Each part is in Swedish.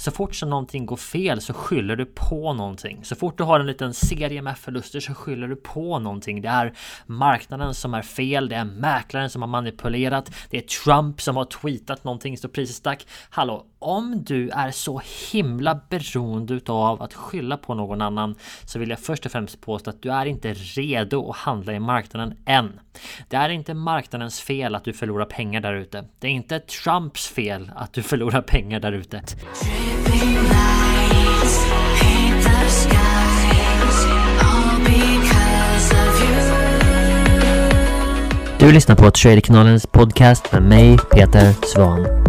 så fort som någonting går fel så skyller du på någonting. Så fort du har en liten serie med förluster så skyller du på någonting. Det är marknaden som är fel, det är mäklaren som har manipulerat, det är Trump som har tweetat någonting så priset stack. Hallå, om du är så himla beroende utav att skylla på någon annan så vill jag först och främst påstå att du är inte redo att handla i marknaden än. Det är inte marknadens fel att du förlorar pengar där ute. Det är inte Trumps fel att du förlorar pengar där ute. Du lyssnar på Traderkanalens podcast med mig, Peter Svan.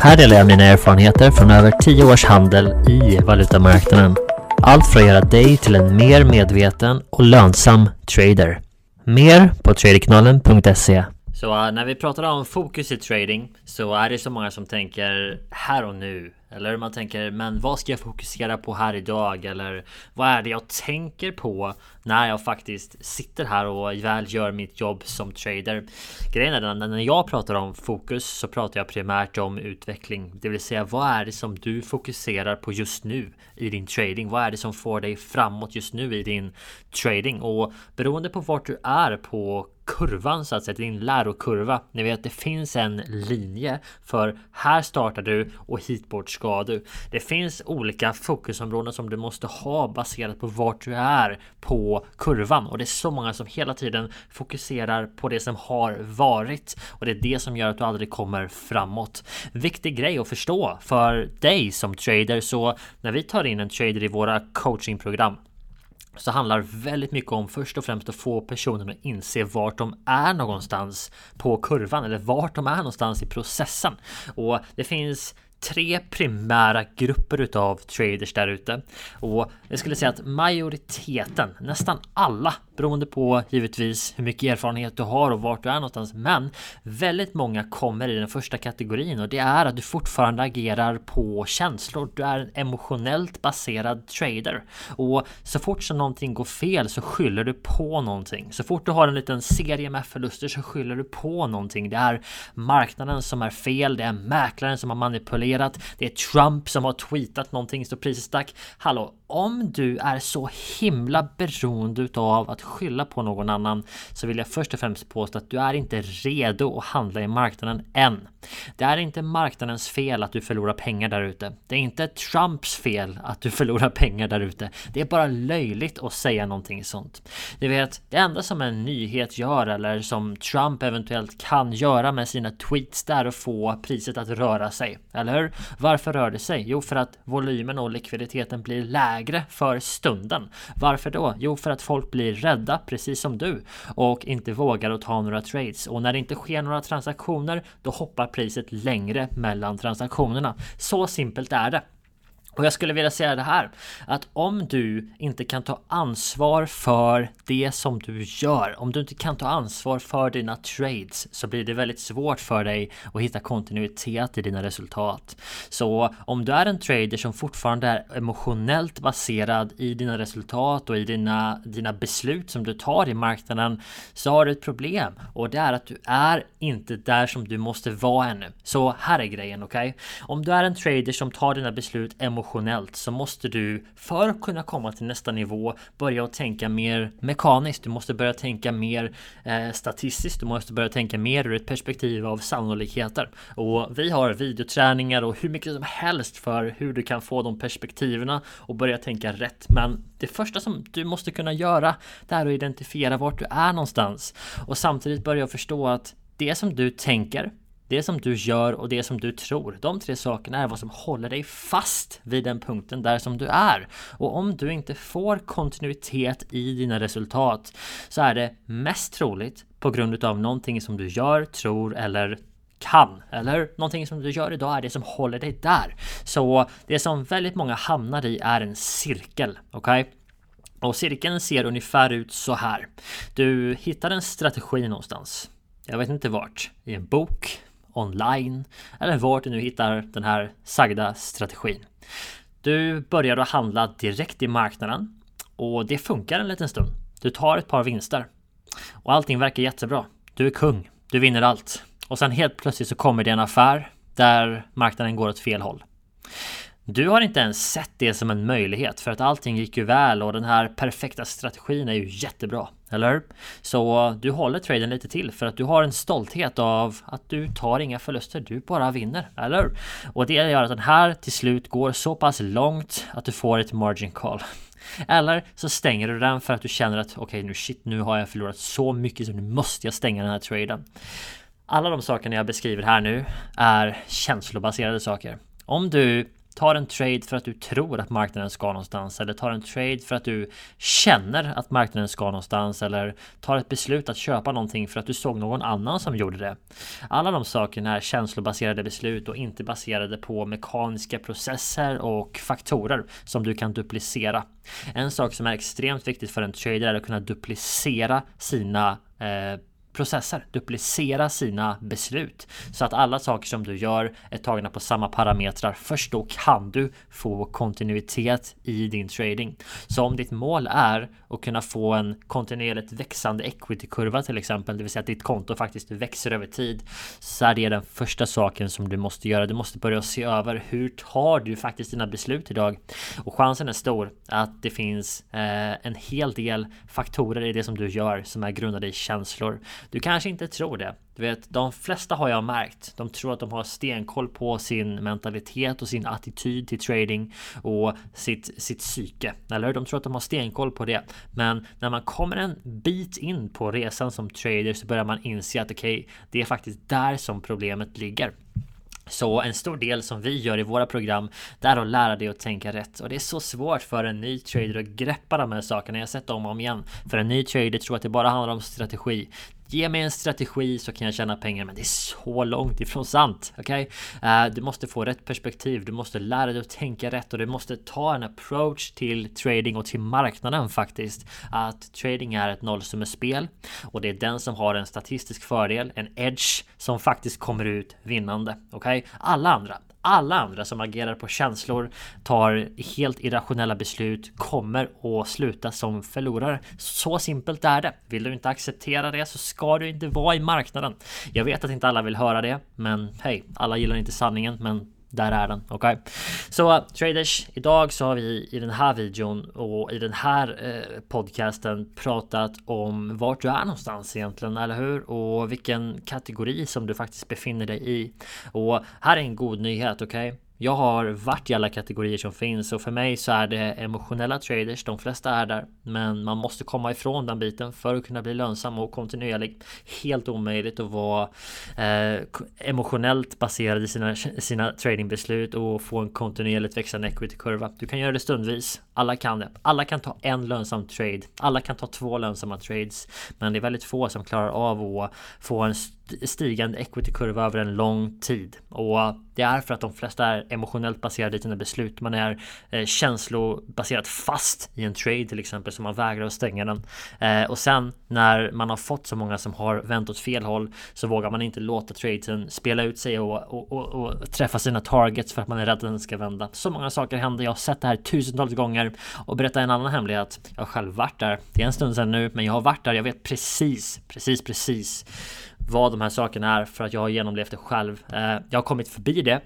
Här delar jag mina erfarenheter från över 10 års handel i valutamarknaden. Allt för att göra dig till en mer medveten och lönsam trader. Mer på traderkanalen.se så uh, när vi pratar om fokus i trading så är det så många som tänker här och nu. Eller man tänker, men vad ska jag fokusera på här idag? Eller vad är det jag tänker på när jag faktiskt sitter här och väl gör mitt jobb som trader? Grejen är den, när jag pratar om fokus så pratar jag primärt om utveckling. Det vill säga, vad är det som du fokuserar på just nu i din trading? Vad är det som får dig framåt just nu i din trading? Och beroende på vart du är på kurvan så att säga, din lärokurva. Ni vet, det finns en linje för här startar du och hit bort ska du. Det finns olika fokusområden som du måste ha baserat på vart du är på kurvan och det är så många som hela tiden fokuserar på det som har varit och det är det som gör att du aldrig kommer framåt. Viktig grej att förstå för dig som trader så när vi tar in en trader i våra coachingprogram så handlar väldigt mycket om först och främst att få personen att inse vart de är någonstans på kurvan eller vart de är någonstans i processen. Och det finns tre primära grupper utav traders där ute. Och jag skulle säga att majoriteten, nästan alla, beroende på givetvis hur mycket erfarenhet du har och vart du är någonstans. Men väldigt många kommer i den första kategorin och det är att du fortfarande agerar på känslor. Du är en emotionellt baserad trader. Och så fort som någonting går fel så skyller du på någonting. Så fort du har en liten serie med förluster så skyller du på någonting. Det är marknaden som är fel, det är mäklaren som har manipulerat. Det är Trump som har tweetat någonting så priset stack. Hallå, om du är så himla beroende utav att skylla på någon annan så vill jag först och främst påstå att du är inte redo att handla i marknaden än. Det är inte marknadens fel att du förlorar pengar där ute. Det är inte Trumps fel att du förlorar pengar där ute. Det är bara löjligt att säga någonting sånt. Du vet, det enda som en nyhet gör eller som Trump eventuellt kan göra med sina tweets det är att få priset att röra sig. Eller hur? Varför rör det sig? Jo, för att volymen och likviditeten blir lägre för stunden. Varför då? Jo, för att folk blir rädda, precis som du, och inte vågar att ta några trades. Och när det inte sker några transaktioner, då hoppar priset längre mellan transaktionerna. Så simpelt är det. Och jag skulle vilja säga det här att om du inte kan ta ansvar för det som du gör, om du inte kan ta ansvar för dina trades så blir det väldigt svårt för dig att hitta kontinuitet i dina resultat. Så om du är en trader som fortfarande är emotionellt baserad i dina resultat och i dina, dina beslut som du tar i marknaden så har du ett problem och det är att du är inte där som du måste vara ännu. Så här är grejen, okej? Okay? Om du är en trader som tar dina beslut emotionellt emotionellt så måste du för att kunna komma till nästa nivå börja att tänka mer mekaniskt. Du måste börja tänka mer eh, statistiskt. Du måste börja tänka mer ur ett perspektiv av sannolikheter. Och vi har videoträningar och hur mycket som helst för hur du kan få de perspektiven och börja tänka rätt. Men det första som du måste kunna göra det är att identifiera vart du är någonstans och samtidigt börja förstå att det som du tänker det som du gör och det som du tror. De tre sakerna är vad som håller dig fast vid den punkten där som du är. Och om du inte får kontinuitet i dina resultat så är det mest troligt på grund av någonting som du gör, tror eller kan eller någonting som du gör idag är det som håller dig där. Så det som väldigt många hamnar i är en cirkel. Okej? Okay? Och cirkeln ser ungefär ut så här. Du hittar en strategi någonstans. Jag vet inte vart. I en bok, online eller var du nu hittar den här sagda strategin. Du börjar att handla direkt i marknaden och det funkar en liten stund. Du tar ett par vinster och allting verkar jättebra. Du är kung. Du vinner allt och sen helt plötsligt så kommer det en affär där marknaden går åt fel håll. Du har inte ens sett det som en möjlighet för att allting gick ju väl och den här perfekta strategin är ju jättebra. Eller hur? Så du håller traden lite till för att du har en stolthet av att du tar inga förluster, du bara vinner. Eller hur? Och det gör att den här till slut går så pass långt att du får ett margin call. Eller så stänger du den för att du känner att okej okay, nu shit, nu har jag förlorat så mycket så nu måste jag stänga den här traden. Alla de sakerna jag beskriver här nu är känslobaserade saker. Om du tar en trade för att du tror att marknaden ska någonstans eller tar en trade för att du känner att marknaden ska någonstans eller tar ett beslut att köpa någonting för att du såg någon annan som gjorde det. Alla de sakerna är känslobaserade beslut och inte baserade på mekaniska processer och faktorer som du kan duplicera. En sak som är extremt viktigt för en trader är att kunna duplicera sina eh, processer, duplicera sina beslut så att alla saker som du gör är tagna på samma parametrar. Först då kan du få kontinuitet i din trading. Så om ditt mål är att kunna få en kontinuerligt växande equity-kurva till exempel, det vill säga att ditt konto faktiskt växer över tid, så är det den första saken som du måste göra. Du måste börja se över hur tar du faktiskt dina beslut idag? Och chansen är stor att det finns eh, en hel del faktorer i det som du gör som är grundade i känslor. Du kanske inte tror det. Du vet, de flesta har jag märkt. De tror att de har stenkoll på sin mentalitet och sin attityd till trading och sitt, sitt psyke. Eller De tror att de har stenkoll på det. Men när man kommer en bit in på resan som trader så börjar man inse att okej, okay, det är faktiskt där som problemet ligger. Så en stor del som vi gör i våra program det är att lära dig att tänka rätt och det är så svårt för en ny trader att greppa de här sakerna. Jag har sett om och om igen. För en ny trader tror att det bara handlar om strategi. Ge mig en strategi så kan jag tjäna pengar, men det är så långt ifrån sant. Okej? Okay? Uh, du måste få rätt perspektiv. Du måste lära dig att tänka rätt och du måste ta en approach till trading och till marknaden faktiskt. Att trading är ett nollsummespel och det är den som har en statistisk fördel, en edge som faktiskt kommer ut vinnande. Okej? Okay? Alla andra alla andra som agerar på känslor, tar helt irrationella beslut, kommer att sluta som förlorare. Så simpelt är det. Vill du inte acceptera det så ska du inte vara i marknaden. Jag vet att inte alla vill höra det, men hej, alla gillar inte sanningen, men där är den, okej? Okay? Så traders, idag så har vi i den här videon och i den här eh, podcasten pratat om vart du är någonstans egentligen, eller hur? Och vilken kategori som du faktiskt befinner dig i. Och här är en god nyhet, okej? Okay? Jag har varit i alla kategorier som finns och för mig så är det emotionella traders. De flesta är där, men man måste komma ifrån den biten för att kunna bli lönsam och kontinuerlig. Helt omöjligt att vara eh, emotionellt baserad i sina, sina tradingbeslut och få en kontinuerligt växande equity-kurva. Du kan göra det stundvis. Alla kan det. Alla kan ta en lönsam trade. Alla kan ta två lönsamma trades, men det är väldigt få som klarar av att få en stigande equity-kurva över en lång tid. Och det är för att de flesta är emotionellt baserade i sina beslut. Man är eh, känslobaserat fast i en trade till exempel, så man vägrar att stänga den. Eh, och sen när man har fått så många som har vänt åt fel håll så vågar man inte låta traden spela ut sig och, och, och, och träffa sina targets för att man är rädd att den ska vända. Så många saker händer. Jag har sett det här tusentals gånger och berätta en annan hemlighet. Jag har själv varit där. Det är en stund sedan nu, men jag har varit där. Jag vet precis, precis, precis vad de här sakerna är för att jag har genomlevt det själv. Eh, jag har kommit förbi det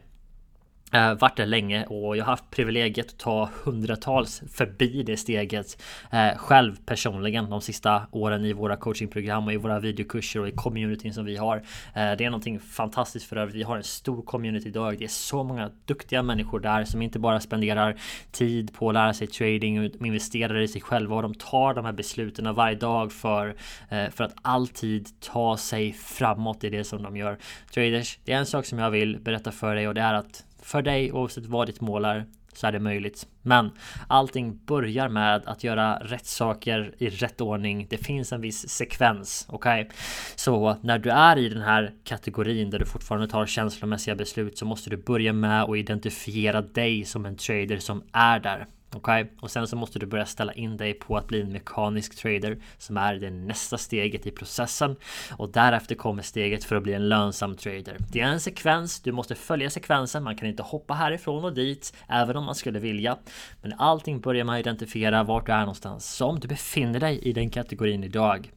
Eh, varit där länge och jag har haft privilegiet att ta hundratals förbi det steget eh, själv personligen de sista åren i våra coachingprogram och i våra videokurser och i communityn som vi har. Eh, det är någonting fantastiskt för övrigt. Vi har en stor community idag. Det är så många duktiga människor där som inte bara spenderar tid på att lära sig trading och investerar i sig själva och de tar de här besluten varje dag för, eh, för att alltid ta sig framåt i det som de gör. Traders, det är en sak som jag vill berätta för dig och det är att för dig oavsett vad ditt mål är så är det möjligt. Men allting börjar med att göra rätt saker i rätt ordning. Det finns en viss sekvens, okej? Okay? Så när du är i den här kategorin där du fortfarande tar känslomässiga beslut så måste du börja med att identifiera dig som en trader som är där. Okej, okay? och sen så måste du börja ställa in dig på att bli en mekanisk trader som är det nästa steget i processen och därefter kommer steget för att bli en lönsam trader. Det är en sekvens. Du måste följa sekvensen. Man kan inte hoppa härifrån och dit, även om man skulle vilja. Men allting börjar med att identifiera vart du är någonstans. Så om du befinner dig i den kategorin idag,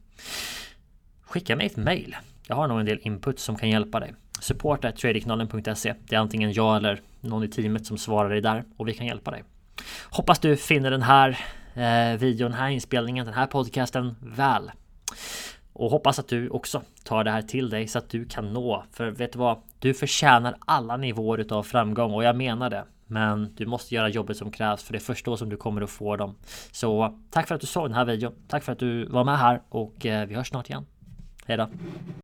skicka mig ett mail. Jag har nog en del input som kan hjälpa dig. Supporta Det är antingen jag eller någon i teamet som svarar dig där och vi kan hjälpa dig. Hoppas du finner den här eh, videon, den här inspelningen, den här podcasten väl. Och hoppas att du också tar det här till dig så att du kan nå. För vet du vad? Du förtjänar alla nivåer utav framgång och jag menar det. Men du måste göra jobbet som krävs för det är först då som du kommer att få dem. Så tack för att du såg den här videon. Tack för att du var med här och eh, vi hörs snart igen. Hejdå!